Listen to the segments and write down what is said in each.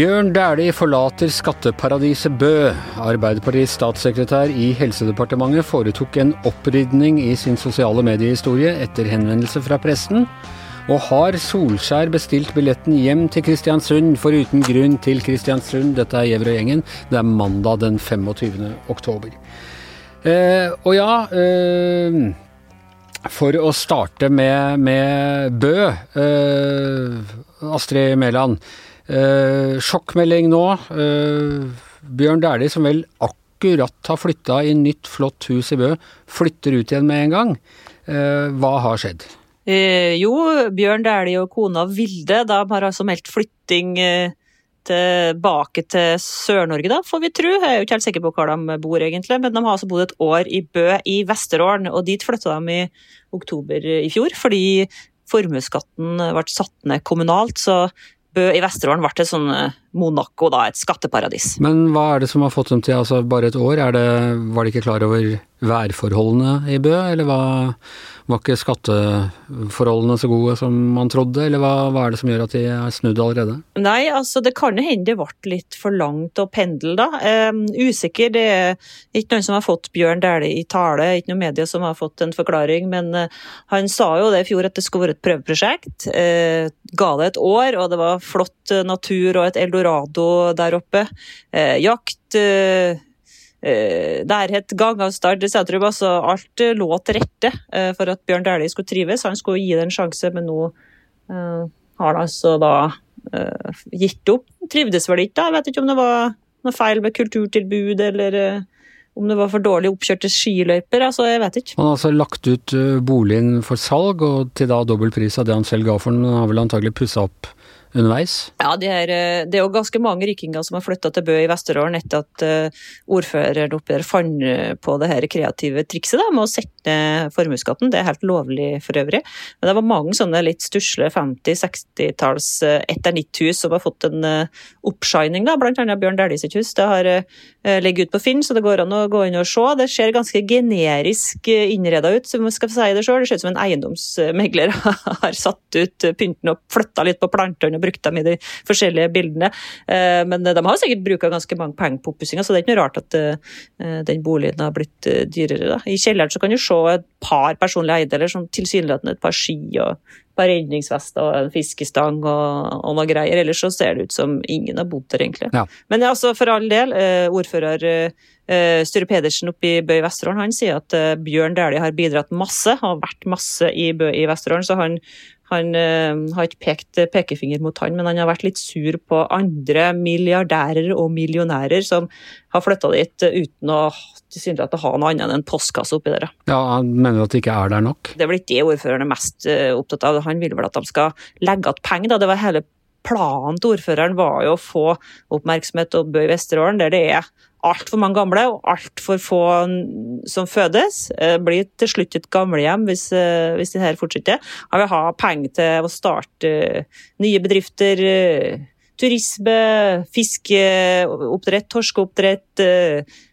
Bjørn Dæhlie forlater skatteparadiset Bø. Arbeiderpartiets statssekretær i Helsedepartementet foretok en opprydning i sin sosiale mediehistorie etter henvendelse fra pressen. Og har Solskjær bestilt billetten hjem til Kristiansund foruten grunn til Kristiansund? Dette er Gjevrøy-gjengen. Det er mandag den 25. oktober. Eh, og ja eh, For å starte med, med Bø, eh, Astrid Mæland. Eh, sjokkmelding nå. Eh, Bjørn Dæhlie, som vel akkurat har flytta i nytt, flott hus i Bø, flytter ut igjen med en gang. Eh, hva har skjedd? Eh, jo, Bjørn Dæhlie og kona Vilde de har altså meldt flytting eh, tilbake til Sør-Norge, da, får vi tro. Jeg er jo ikke helt sikker på hvor de bor, egentlig, men de har altså bodd et år i Bø i Vesterålen, og dit flytta de i oktober i fjor, fordi formuesskatten ble satt ned kommunalt. så Bø i Vesterålen ble et sånn Monaco, da, et skatteparadis. Men hva er det som har fått dem til altså bare et år? Det, var de ikke klar over værforholdene i Bø, eller hva, var ikke skatteforholdene så gode som man trodde, eller hva, hva er det som gjør at de er snudd allerede? Nei, altså det kan hende det ble litt for langt å pendle, da. Um, usikker, det er ikke noen som har fått Bjørn Dæhlie i tale, ikke noen medier som har fått en forklaring, men uh, han sa jo det i fjor at det skulle være et prøveprosjekt. Uh, ga det et år, og det var flott natur og et eldorado der oppe. Uh, jakt Eh, nærhet, gangavstand, sentrum. Altså alt lå til rette eh, for at Bjørn Dæhlie skulle trives. Han skulle gi det en sjanse, men nå har han altså da gitt opp. Trivdes vel ikke, da. Jeg vet ikke om det var noe feil med kulturtilbud, eller om det var for dårlig oppkjørte skiløyper. altså Jeg vet ikke. Han har altså lagt ut boligen for salg, og til da dobbel pris av det han selv ga for den. Han har vel antagelig pussa opp underveis? Ja, det er, eh, det er, jo ganske mange rikinger som har flytta til Bø i Vesterålen etter at uh, ordføreren oppe der fant på det her kreative trikset da, med å sette ned formuesskatten. Det er helt lovlig for øvrig. Men det var mange sånne litt stusslige 50-60-talls uh, eternitthus som har fått en oppshining, da, annet Bjørn Dæhlie sitt hus. Det har ligget ut på Finn, så det går an å gå inn og se. Det ser ganske generisk innreda ut, som skal si det sjøl. Det ser ut som en eiendomsmegler har satt ut pynten og flytta litt på plantene brukt dem i de forskjellige bildene. Eh, men de har sikkert bruka ganske mange penger på oppussinga, så det er ikke noe rart at eh, den boligen har blitt eh, dyrere. Da. I kjelleren så kan du se et par personlige eiendeler, som tilsynelatende et par ski og et par redningsvester og en fiskestang og, og noe greier. Ellers så ser det ut som ingen har bodd der, egentlig. Ja. Men altså, for all del, ordfører Sture Pedersen oppe i Bø i Vesterålen han sier at Bjørn Dæhlie har bidratt masse, har vært masse i Bø i Vesterålen. Så han han uh, har ikke pekt pekefinger mot han, men han har vært litt sur på andre milliardærer og millionærer som har flytta dit uten å tilsynelatende ha noe annet enn en postkasse oppi der. Ja, Han mener at det ikke er der nok? Det er vel ikke det ordføreren er mest uh, opptatt av. Han vil vel at de skal legge igjen penger. Det var hele planen til ordføreren var jo å få oppmerksomhet Bø i Vesterålen, der det er altfor mange gamle og altfor få som fødes. Eh, blir til slutt et gamlehjem hvis, eh, hvis det her fortsetter. Jeg vil ha penger til å starte eh, nye bedrifter. Turisme, fiskeoppdrett, torskeoppdrett.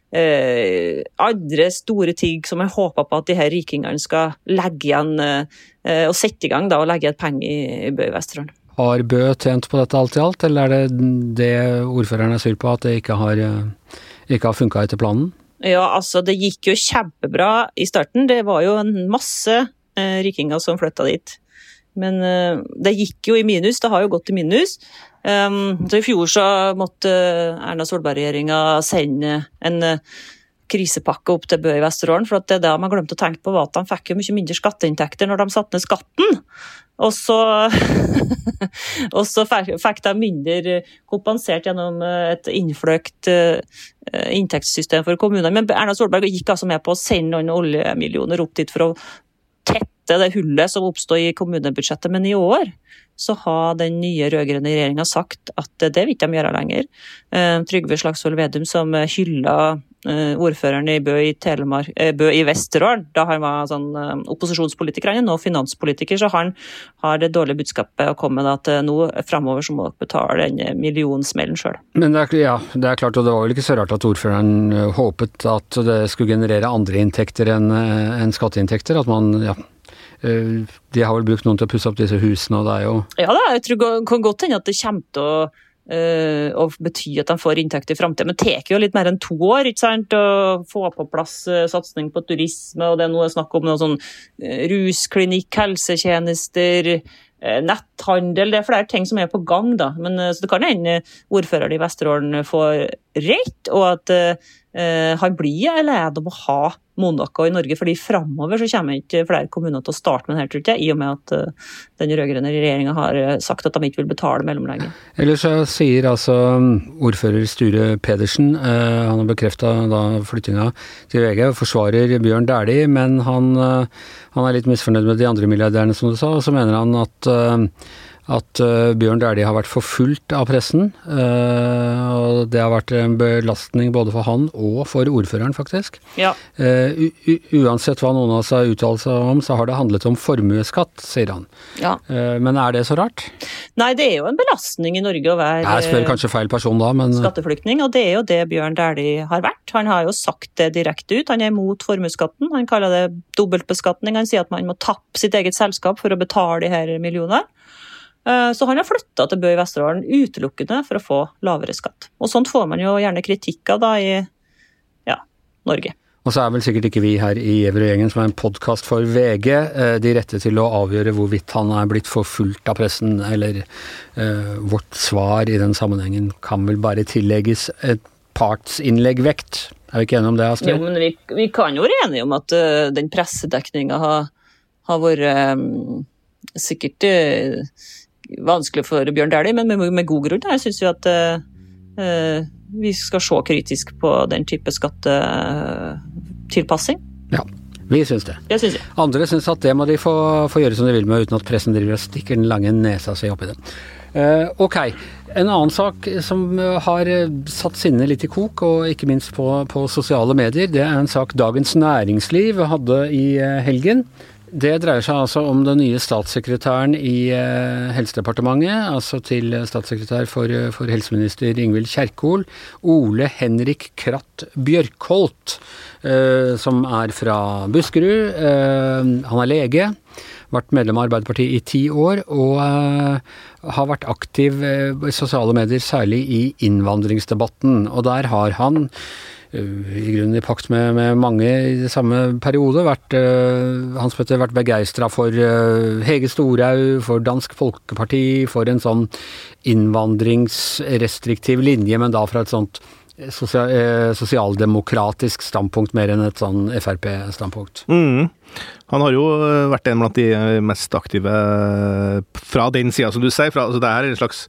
Eh, andre store ting som jeg håper på at de her rikingene skal legge igjen eh, og sette i gang da, og legge igjen penger i, i Bø i Vesterålen. Har Bø tjent på dette alt i alt, eller er det det ordføreren er sur på, at det ikke har ikke har funka etter planen? Ja, altså det gikk jo kjempebra i starten. Det var jo en masse eh, rikinger som flytta dit. Men eh, det gikk jo i minus, det har jo gått i minus. Um, så I fjor så måtte Erna Solberg-regjeringa sende en uh, krisepakke opp til Bø i Vesterålen. For det er det man glemte å tenke på var at de fikk jo mye mindre skatteinntekter når de satte ned skatten. Og så, og så fikk de mindre kompensert gjennom eh, et innfløkt eh, inntektssystem for kommunene. Men Erna Solberg gikk altså med på å sende noen oljemillioner opp dit for å tette det hullet som oppstod i kommunebudsjettet. Men i år så har den nye rød-grønne regjeringa sagt at det vil ikke de gjøre lenger. Eh, Trygve Slagsvold Vedum, som hylla eh, ordføreren i Bø i, Telemark, eh, Bø i Vesterålen da han var sånn opposisjonspolitiker, han er nå finanspolitiker, så han har det dårlige budskapet å komme med at nå framover så må dere betale den millionsmellen sjøl. Men det er, ja, det er klart, og det var vel ikke så rart at ordføreren håpet at det skulle generere andre inntekter enn en skatteinntekter? At man ja, Eh, de har vel brukt noen til å pusse opp disse husene, og det er jo Ja da, jeg tror det kan godt hende at det kommer til å og betyr at de får inntekt i framtida. Men det tar jo litt mer enn to år ikke sant? å få på plass uh, satsing på turisme, og det er noe snakk om noe sånn uh, rusklinikk, helsetjenester, netthandel. Det er flere ting som er på gang, da. Men, så det kan hende ordføreren i Vesterålen får rett, og at han blir alene om å ha Monaco i Norge, fordi framover så kommer ikke flere kommuner til å starte med det her, tror jeg, i og med at uh, den rød-grønne regjeringa har uh, sagt at de ikke vil betale mellomlegget. Ellers så sier altså um, ordfører Sture Pedersen, uh, han har bekrefta flyttinga til VG, og forsvarer Bjørn Dæhlie, men han, han, er litt misfornøyd med de andre milliardærene, som du sa, og så mener han at at uh, Bjørn Dæhlie har vært forfulgt av pressen. Uh, og det har vært en belastning både for han og for ordføreren, faktisk. Ja. Uh, uansett hva noen av oss har uttalt seg om, så har det handlet om formuesskatt, sier han. Ja. men er det så rart? Nei, det er jo en belastning i Norge å være Jeg spør kanskje feil person da, men Skatteflyktning, og det er jo det Bjørn Dæhlie har vært. Han har jo sagt det direkte ut. Han er imot formuesskatten. Han kaller det dobbeltbeskatning. Han sier at man må tappe sitt eget selskap for å betale de her millionene. Eh, så han har flytta til Bø i Vesterålen utelukkende for å få lavere skatt. Og sånt får man jo gjerne kritikk av da i ja, Norge. Og så er vel sikkert ikke vi her i Gjever som er en podkast for VG, eh, de rette til å avgjøre hvorvidt han er blitt forfulgt av pressen, eller uh, vårt svar i den sammenhengen kan vel bare tillegges et partsinnleggvekt. Er vi ikke enige om det, Astrid? Jo, men vi, vi kan jo være enige om at uh, den pressedekninga har, har vært um, sikkert uh, vanskelig for Bjørn Dæhlie, men med, med, god grunn. Jeg syns jo at uh, vi skal se kritisk på den type skattetilpassing. Ja, vi syns det. det synes Andre syns at det må de få, få, gjøre som de vil med, uten at pressen driver og stikker den lange nesa si oppi det. Uh, ok. En annen sak som har satt sinnet litt i kok, og ikke minst på, på sosiale medier, det er en sak Dagens Næringsliv hadde i helgen. Det dreier seg altså om den nye statssekretæren i eh, Helsedepartementet, altså til statssekretær for, for helseminister Ingvild Kjerkol, Ole Henrik Kratt Bjørkholt, eh, som er fra Buskerud. Eh, han er lege, vært medlem av Arbeiderpartiet i ti år, og eh, har vært aktiv eh, i sosiale medier, særlig i innvandringsdebatten. Og der har han i grunnen i pakt med, med, mange i samme periode. Vært, uh, Hans Petter vært begeistra for uh, Hege Storhaug, for Dansk Folkeparti, for en sånn innvandringsrestriktiv linje, men da fra et sånt sosial, eh, sosialdemokratisk standpunkt mer enn et sånn Frp-standpunkt. Mm. Han har jo vært en blant de mest aktive fra den sida, som du sier. Fra, altså det er en slags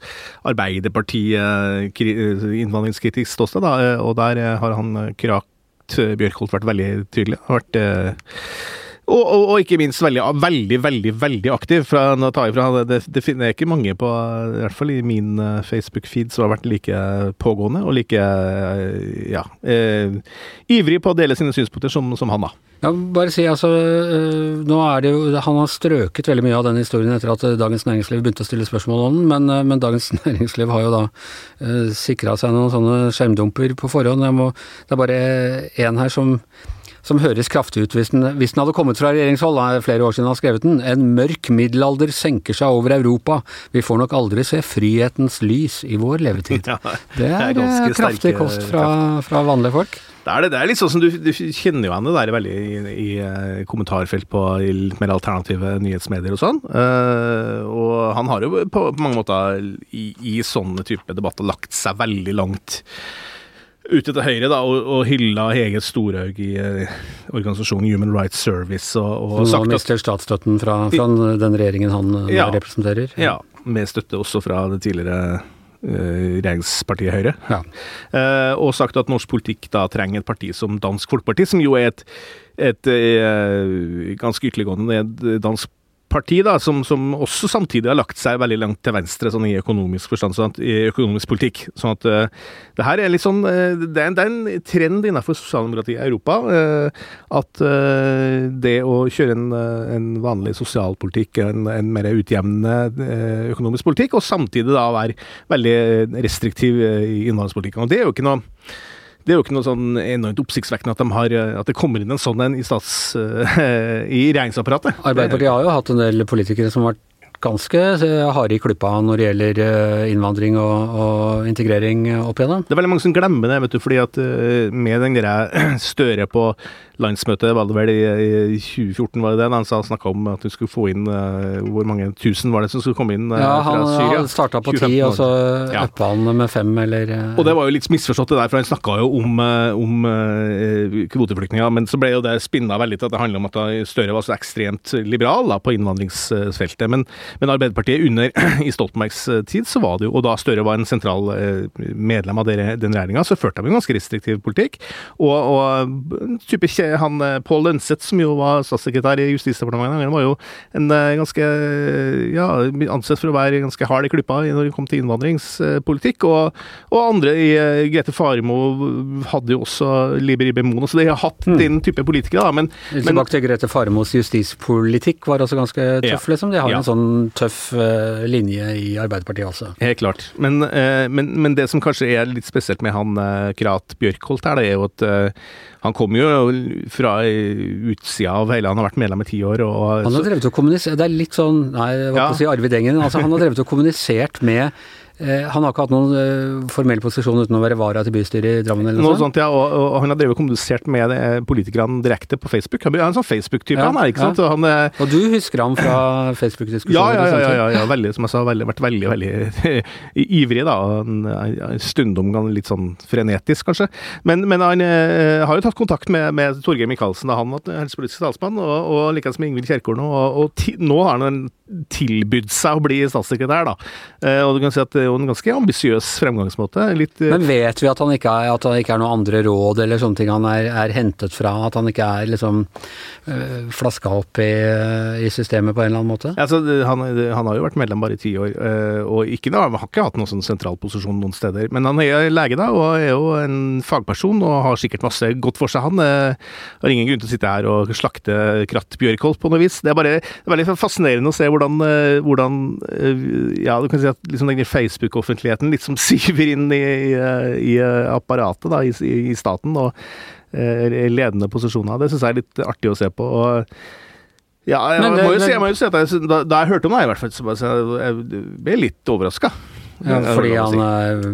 Arbeiderparti-innvandringskritisk ståsted, da, og der har han Krak Bjørkholt vært veldig tydelig. Har vært og, og, og, ikke minst veldig, veldig, veldig veldig aktiv. Fra, nå tar jeg fra, det, det, finner jeg ikke mange på, i hvert fall i min eh, Facebook-feed, som har vært like pågående og like eh, ja, eh, ivrig på å dele sine synspunkter som, som han, da. Ja, bare si, altså, eh, nå er det jo, Han har strøket veldig mye av den historien etter at Dagens Næringsliv begynte å stille spørsmål om den, men, men Dagens Næringsliv har jo da uh, sikra seg noen sånne skjermdumper på forhånd. Må, det er bare én her som som høres kraftig ut hvis den, hvis den hadde kommet fra regjeringshold. Er flere år siden han har skrevet den. En mørk middelalder senker seg over Europa. Vi får nok aldri se frihetens lys i vår levetid. det er, det er kraftig kost fra, fra, vanlige folk. Det er, det, det er litt sånn som du, du kjenner jo henne der veldig i, i, eh, kommentarfelt på i litt mer alternative nyhetsmedier og sånn. Uh, og han har jo på, på mange måter i, i sånne type debatter lagt seg veldig langt ute til høyre da, og, og hylla Hege Storhaug i eh, organisasjonen Human Rights Service. Og, og Nå mister statsstøtten fra, fra den regjeringen han eh, ja, representerer? Ja. ja, med støtte også fra det tidligere eh, regjeringspartiet Høyre. Ja. Eh, og sagt at norsk politikk da trenger et parti som Dansk Folkeparti, som jo er et, et, eh, ganske ytterliggående dansk parti da, som, som, også samtidig har lagt seg veldig langt til venstre sånn i økonomisk forstand, sånn at, i økonomisk politikk. Sånn at uh, det her er litt sånn uh, det, er, det, er, en trend innenfor sosialdemokratiet i Europa uh, at det å kjøre en, en vanlig sosialpolitikk, en, en mer utjevnende økonomisk politikk, og samtidig da være veldig restriktiv i innvandringspolitikken. Og det er jo ikke noe det er jo ikke noe sånn enormt oppsiktsvekkende at, de har, at det kommer inn en sånn en i, stats, i regjeringsapparatet. Arbeiderpartiet har jo hatt en del politikere som har vært ganske harde i klypa når det gjelder innvandring og, og integrering opp igjennom. Det er veldig mange som glemmer det, vet du, fordi at med den greia Støre på landsmøtet, var det vel i 2014, var det det? Han snakka om at du skulle få inn Hvor mange tusen var det som skulle komme inn ja, han, fra Syria? Han starta på ti, og så ja. uppa han med fem, eller Og det var jo litt misforstått, det der, for han snakka jo om, om kvoteflyktninger. Men så ble jo det spinna veldig til at det handler om at Støre var så ekstremt liberal da, på innvandringsfeltet. Men, men Arbeiderpartiet under i Stoltenbergs tid, så var det jo, og da Støre var en sentral medlem av den regjeringa, så førte de en ganske restriktiv politikk. Og, og type han eh, Pål Lønseth, som jo var statssekretær i Justisdepartementet, han var jo en eh, ganske ja, ansett for å være ganske hard i klypa når det kom til innvandringspolitikk. Og, og andre i eh, Grete Faremo hadde jo også Liber Ibemon, så de har hatt mm. den type politikere. da, men, Tilbake til Grete Faremos justispolitikk var også ganske tøff, ja, liksom. De har ja. en sånn tøff uh, linje i Arbeiderpartiet også. Helt klart. Men, uh, men, men, det som kanskje er litt spesielt med han uh, Krat Bjørkholt her, det er jo at han kommer jo fra utsida av hele Han har vært medlem i ti år. Og, han har drevet og kommunisert Det er litt sånn Nei, hva ja. si Arvid Engen. Altså, han har drevet og kommunisert med Eh, han har ikke hatt noen uh, formell posisjon uten å være vara til bystyret i Drammen? eller noe sånt? ja, og, og, han har drevet kommunisert med eh, politikerne direkte på Facebook. Han er en sånn Facebook-type, ja, han er, ikke sant? Og, han, og, du husker ham fra Facebook-diskusjoner? Ja, ja, ja, ja, ja, veldig, som jeg sa, veldig, vært veldig, veldig ivrig, da. Stundom litt sånn frenetisk, kanskje. Men, men han eh, har jo tatt kontakt med, med Torgeir Micaelsen da han var helsepolitisk talsmann, og, og likeens med Ingvild Kjerkol nå. Og, og nå har han tilbydd seg å bli statssekretær, da. og du kan si at det er jo en ganske ambisiøs fremgangsmåte. Litt, eh, Men vet vi at han ikke er, at han ikke er noen andre råd eller sånne ting han er, er hentet fra? At han ikke er liksom øh, flaska opp i, eh, i, systemet på en eller annen måte? Altså, han, han, har jo vært medlem bare i ti år, og ikke, da, har ikke hatt noen sånn sentral posisjon noen steder. Men han er lege, da, og er jo en fagperson og har sikkert masse godt for seg, han. Har ingen grunn til å sitte her og slakte Kratt Bjørkholt på noe vis. Det er bare det er veldig fascinerende å se hvordan, hvordan ja, du kan si at liksom den Facebook Facebook-offentligheten liksom som siver inn i, i, i apparatet da, i, i, staten, og ledende posisjoner. Det syns jeg er litt artig å se på. og ja, jeg, det, må jo si, jeg må jo si at jeg, da, da, jeg hørte om det, i hvert fall, så jeg, jeg ble litt overraska. Ja, fordi han uh,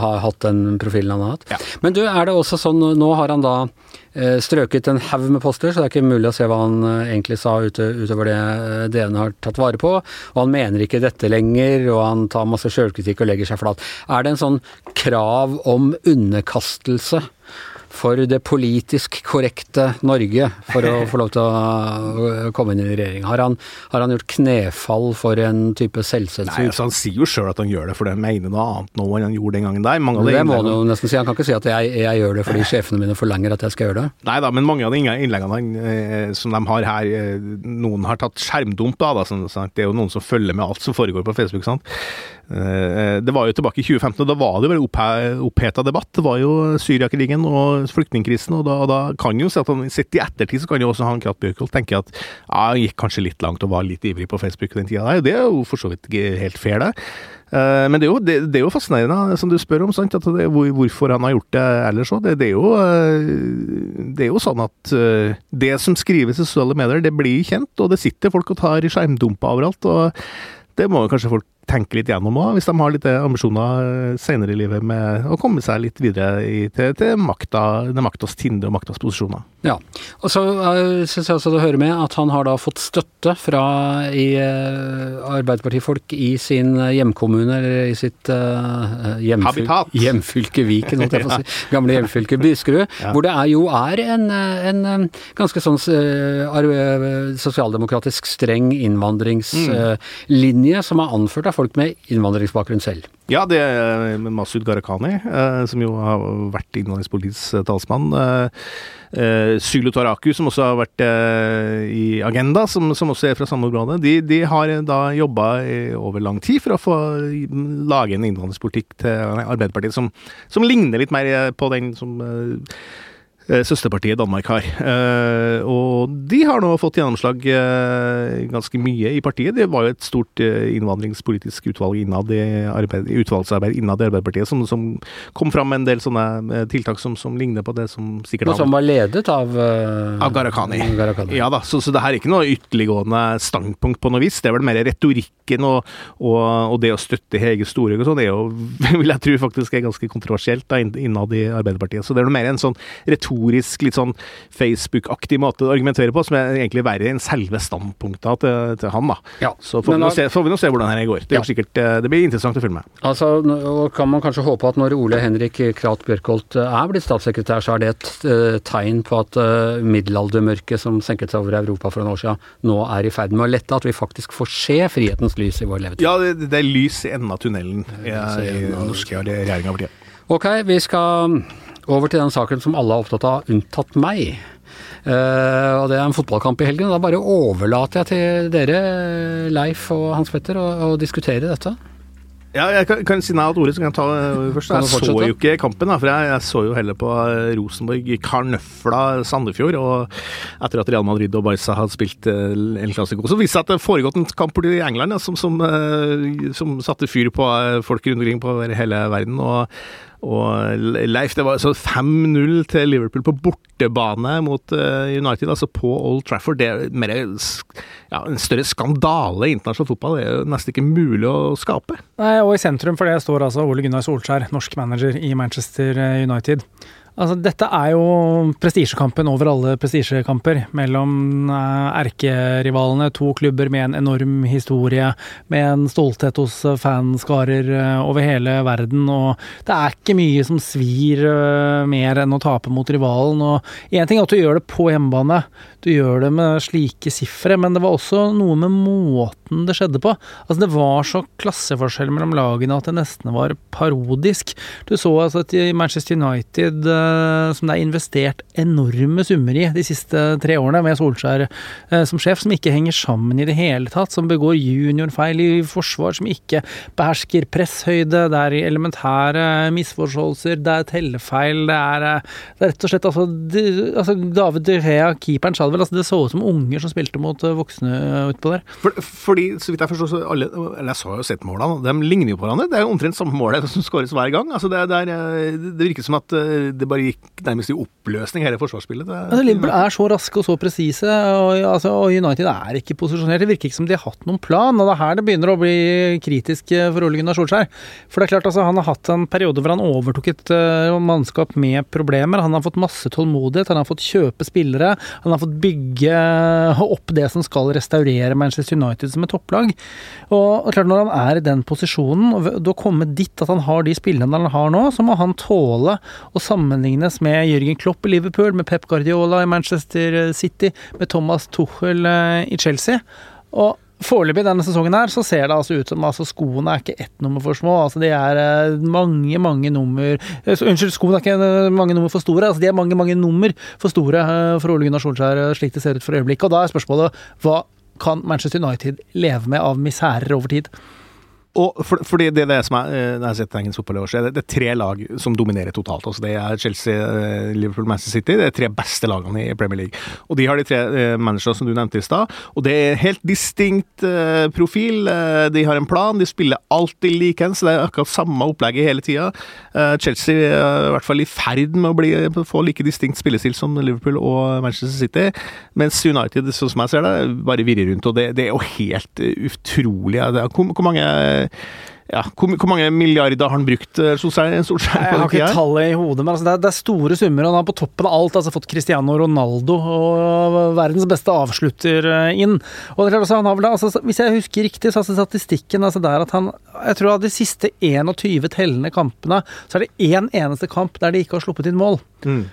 har hatt den profilen han har hatt. Ja. Men du, er det også sånn, nå har han da uh, strøket en haug med poster, så det er ikke mulig å se hva han uh, egentlig sa utover det DN har tatt vare på. Og han mener ikke dette lenger, og han tar masse sjølkritikk og legger seg flat. Er det en sånn krav om underkastelse? For det politisk korrekte Norge for å få lov til å komme inn i regjering? Har han, har han gjort knefall for en type selvsensur? Nei, altså Han sier jo sjøl at han gjør det, for det mener noe annet nå enn han gjorde den gangen der. Mange det, det må han jo nesten si. Han kan ikke si at jeg, jeg, gjør det fordi sjefene mine forlanger at jeg skal gjøre det. Nei da, men mange av de innleggene han, som de har her, eh, noen har tatt skjermdump da, da sånn, det er jo noen som følger med alt som foregår på Facebook. sant? Eh, det var jo tilbake i 2015, og da var det jo veldig oppheta debatt. Det var jo Syriakrigen og flyktningkrisen, og da, da kan jo han sitter i ettertid, så kan jo også han Kratt Bjørkholt tenke at ja, han gikk kanskje litt langt og var litt ivrig på Facebook den tida. Det er jo for så vidt helt fair, det. Eh, men det er, jo, det, det er jo, fascinerende, som du spør om, sant? Det, hvorfor han har gjort det ellers òg. Det, er jo, eh, det er jo sånn at det som skrives i sosiale medier, det blir kjent, og det sitter folk og tar skjermdumper overalt. og det må jo kanskje folk tenke litt gjennom òg, hvis de har litt ambisjoner eh, senere i livet med å komme seg litt videre i, til, til makta, maktas tinde og maktas posisjoner. Ja, og så uh, syns jeg også det hører med at han har da fått støtte fra i, uh, Arbeiderpartifolk i sin hjemkommune, eller i sitt uh, hjemfyl hjemfylke Viken, holdt jeg på å si. Gamle hjemfylke Buskerud, ja. hvor det er, jo er en, en ganske sånn sosialdemokratisk streng innvandringslinje mm. som er anført av folk med innvandringsbakgrunn selv. Ja, det er Masud Gharahkhani, eh, som jo har vært innvandringspolitisk talsmann. Eh, Sylo Taraku, som også har vært eh, i Agenda, som, som også er fra samme område. De, de har da jobba over lang tid for å få lage en innvandringspolitikk til Arbeiderpartiet som, som ligner litt mer på den som søsterpartiet Danmark har. Og de har nå fått gjennomslag ganske mye i partiet. Det var jo et stort innvandringspolitisk utvalg innad i arbeid, utvalgsarbeid innad i Arbeiderpartiet som, som, kom fram med en del sånne tiltak som, som ligner på det som sikkert Og som var ledet av Av Gharahkhani. Ja da, så, så det her er ikke noe ytterliggående standpunkt på noe vis. Det er vel mer retorikken og, og, og det å støtte Hege Storhaug og sånn, det er jo, vil jeg tro faktisk er ganske kontroversielt da, innad i Arbeiderpartiet. Så det er noe mer en sånn retorisk, litt sånn Facebook-aktig måte å argumentere på, som er egentlig verre enn selve standpunkta til, til, han, da. Ja, så får, vi se, får, vi nå se, hvordan det går. Det, ja. sikkert, eh, det blir interessant å følge med. Altså, og kan man kanskje håpe at når Ole Henrik Kraut Bjørkholt eh, er blitt statssekretær, så er det et uh, tegn på at middelaldermørket som senket seg over Europa for en år siden, nå er i ferd med å lette, at vi faktisk får se frihetens lys i vår levetid. Ja, det, det er lys i enden av tunnelen i, i i, i regjeringa for tida. Ok, vi skal over til den saken som alle er opptatt av, unntatt meg. Uh, og det er en fotballkamp i helgen. og Da bare overlater jeg til dere, Leif og Hans Petter, å diskutere dette. Ja, jeg kan, kan si nei til ordet, så kan jeg ta uh, først. Jeg så jo ikke kampen, da, for jeg, jeg, så jo heller på uh, Rosenborg Karnøfla Sandefjord. Og etter at Real Madrid og Barca hadde spilt El Clásico, så viste det seg at det foregått en kamp i England ja, som, som, som, satte fyr på folk rundt omkring på hele verden. og og Leif, det var 5-0 til Liverpool på bortebane mot uh, United, altså på Old Trafford. Det er mer, ja, en større skandale i internasjonal fotball. Det er jo nesten ikke mulig å skape. Nei, og i sentrum for det står altså Ole Gunnar Solskjær, norsk manager i Manchester United. Altså, dette er jo prestisjekampen over alle prestisjekamper mellom eh, erkerivalene. To klubber med en enorm historie, med en stolthet hos fanskarer eh, over hele verden. Og det er ikke mye som svir eh, mer enn å tape mot rivalen. Og én ting er at du gjør det på hjemmebane, du gjør det med slike sifre, men det var også noe med måten det skjedde på. Altså, det var så klasseforskjell mellom lagene at det nesten var parodisk. Du så altså at i Manchester United Eh, som det er investert enorme summer i de siste tre årene, med Solskjær eh, som sjef, som ikke henger sammen i det hele tatt. Som begår juniorfeil i forsvar, som ikke behersker presshøyde. Det er elementære misforståelser, det er tellefeil, det er, eh, det er rett og slett altså, det, altså David De Rea, keeperen, sa det vel. Altså, det så ut som unger som spilte mot voksne utpå der. For, fordi, så vidt jeg forstår, så alle Eller jeg så jo sett målene, de ligner jo på hverandre. Det er jo omtrent samme målet som skåres hver gang. Altså, det, det, er, det virker som at det bare gikk nærmest i oppløsning, hele forsvarsspillet. Det, altså, Liverpool er så raske og så presise, og, altså, og, United er ikke posisjonert. Det virker ikke som de har hatt noen plan, og det er her det begynner å bli kritisk eh, for Ole Gunnar Solskjær. For det er klart, altså, han har hatt en periode hvor han overtok et uh, mannskap med problemer. Han har fått masse tålmodighet, han har fått kjøpe spillere, han har fått bygge opp det som skal restaurere Manchester United som et topplag. Og, klart, når han er i den posisjonen, og da komme dit at han har de spillerne han har nå, så må han tåle å sammenlignes med Jørgen Klopp i Liverpool, med Pep Guardiola i Manchester City, med Thomas Tuchel eh, i Chelsea. Og Foreløpig denne sesongen her så ser det altså ut som altså skoene er ikke ett nummer for små. altså De er eh, mange, mange nummer uh, Unnskyld, skoene er ikke mange nummer for store. altså De er mange, mange nummer for store for Ole Gunnar Solskjær, slik det ser ut for øyeblikket. Og da er spørsmålet hva kan Manchester United leve med av misærer over tid? Og for, fordi det er det som er, eh, når jeg sett engelsk år, så er det, det er tre lag som dominerer totalt. Altså det er Chelsea, eh, Liverpool, Manchester City. Det er tre beste lagene i Premier League. Og de har de tre eh, managerne som du nevnte i stad. Og det er helt distinkt eh, profil. Eh, de har en plan, de spiller alltid likens. Det er akkurat samme opplegget hele tida. Eh, Chelsea er i hvert fall i ferd med å bli, få like distinkt spillestil som Liverpool og Manchester City. Mens United, sånn som jeg ser det, bare virrer rundt. Og det, det er jo helt utrolig. Hvor mange ja, hvor, hvor, mange milliarder har han brukt, Solskjær? Solskjær? Jeg har ikke tallet i hodet, men altså det, er, det, er, store summer. Og han har på toppen av alt altså fått Cristiano Ronaldo og verdens beste avslutter eh, inn. Og det klart, altså, han har vel, altså, Hvis jeg husker riktig, så er statistikken altså der at han Jeg tror av de siste 21 tellende kampene, så er det én eneste kamp der de ikke har sluppet inn mål. Mm.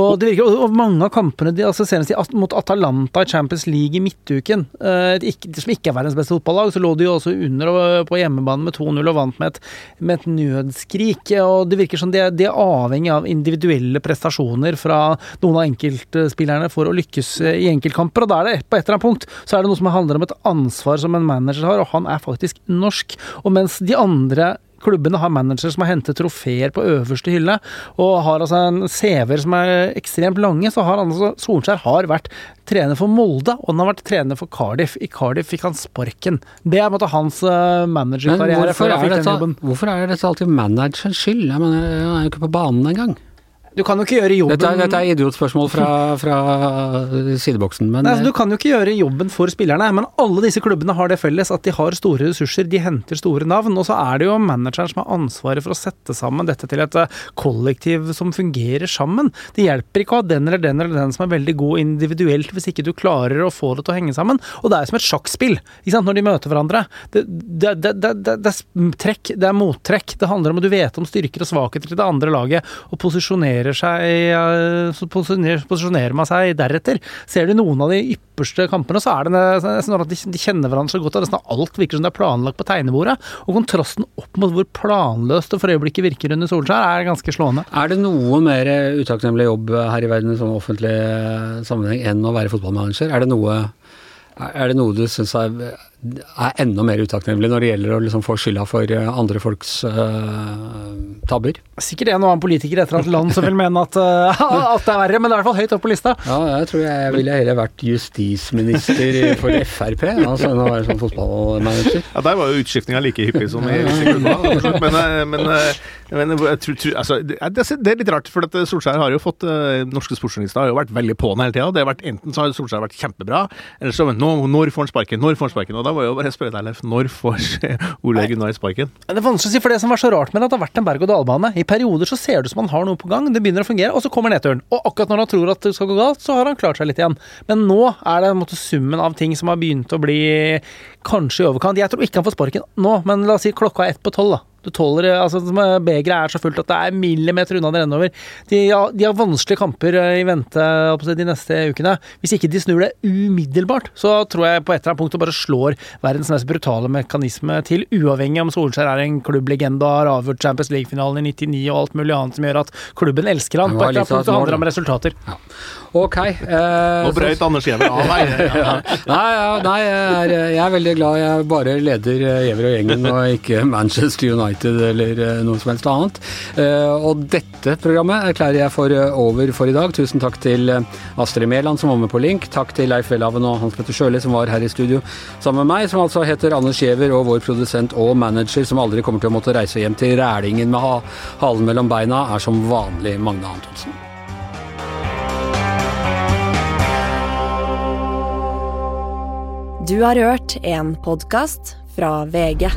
Og det virker, og mange av kampene de, altså senest mot Atalanta i Champions League i midtuken, eh, ikke, som ikke er verdens beste fotballag, så lå de jo også under på hjemmebane med 2-0 og vant med et, med et, nødskrik. og Det virker som de, de er avhengig av individuelle prestasjoner fra noen av enkeltspillerne for å lykkes i enkeltkamper. og da er det På et eller annet punkt så er det noe som handler om et ansvar som en manager har, og han er faktisk norsk. Og mens de andre klubbene har manager som har hentet trofeer på øverste hylle, og har altså en CV-er som er ekstremt lange, så har altså Solskjær har vært trener for Molde, og han har vært trener for Cardiff. I Cardiff fikk han sparken. Det er måte, hans uh, managerkarriere. Hvorfor, hvorfor er dette alltid managerens skyld? Jeg mener, han er jo ikke på banen engang. Du kan jo ikke gjøre jobben Dette, dette er idiotspørsmål fra, fra sideboksen, men Nei, altså, Du kan jo ikke gjøre jobben for spillerne, men alle disse klubbene har det felles at de har store ressurser, de henter store navn, og så er det jo manageren som har ansvaret for å sette sammen dette til et eh, kollektiv som fungerer sammen. Det hjelper ikke å ha den eller den eller den som er veldig god individuelt, hvis ikke du klarer å få det til å henge sammen. Og det er som et sjakkspill, ikke sant, når de møter hverandre. Det, det, det, det er trekk, det er mottrekk. Det handler om at du vet om styrker og svakheter til det andre laget, og posisjonerer posisjonerer seg posisjonerer, man seg deretter. Ser du noen av de ypperste kampene, så er det nesten at de kjenner hverandre så godt at nesten alt virker som det er planlagt på tegnebordet. Og kontrasten opp mot hvor planløst det for øyeblikket virker under Solskjær, er ganske slående. Er det noe mer utakknemlig jobb her i verden i sånn offentlig sammenheng enn å være fotballmanager? Er det noe, er det noe du syns er er enda mer utakknemlig når det gjelder å liksom få skylda for eh, andre folks uh, tabber. Sikkert en og annen politiker etter et land som vil mene at, uh, at, det er verre, men det er i hvert fall høyt opp på lista. Ja, jeg tror jeg ville heller vært justisminister for Frp altså, enn å være sånn fotballmanager. Ja, der var jo utskiftinga like hyppig som i Klubba. Men, men, men jeg tror, tror, altså, det er litt rart, for at Solskjær har jo fått Norske sportsjournalister har jo vært veldig på den hele tida. Enten så har Solskjær vært kjempebra, eller så nå, når får han sparken? Når får han sparken? Og da da må jeg jo bare spørre deg, Leif. Når får Ole Gunnar sparken? Det er vanskelig å si, for det som var så rart med det, at det har vært en berg-og-dal-bane. I perioder så ser det ut som han har noe på gang, det begynner å fungere, og så kommer nedturen. Og akkurat når han tror at det skal gå galt, så har han klart seg litt igjen. Men nå er det måte, summen av ting som har begynt å bli kanskje i overkant. Jeg tror ikke han får sparken nå, men la oss si klokka er ett på tolv, da. Du tåler altså Begeret er så fullt at det er millimeter unna det renner over. De, ja, de, har vanskelige kamper eh, i vente de neste ukene. Hvis ikke de snur det umiddelbart, så tror jeg på et eller annet punkt bare slår verdens mest brutale mekanisme til, uavhengig om Solskjær er en klubblegende og har avgjort Champions League-finalen i 99 og alt mulig annet som gjør at klubben elsker han. På et eller annet punkt det handler det om resultater. Ja. Ok. Eh, Nå brøyt Anders Giæver av meg. nei, ja, nei jeg, er, jeg, er, veldig glad jeg bare leder Giæver og gjengen, og ikke Manchester United eller eh, noe som helst annet. Eh, og dette programmet erklærer jeg for eh, over for i dag. Tusen takk til Astrid Mæland som var med på link. Takk til Leif Welhaven og Hans Petter Sjøli som var her i studio sammen med meg, som altså heter Anders Giæver, og vår produsent og manager som aldri kommer til å måtte reise hjem til Rælingen med halen mellom beina, er som vanlig Magne Antonsen. Du har hørt en podkast fra VG.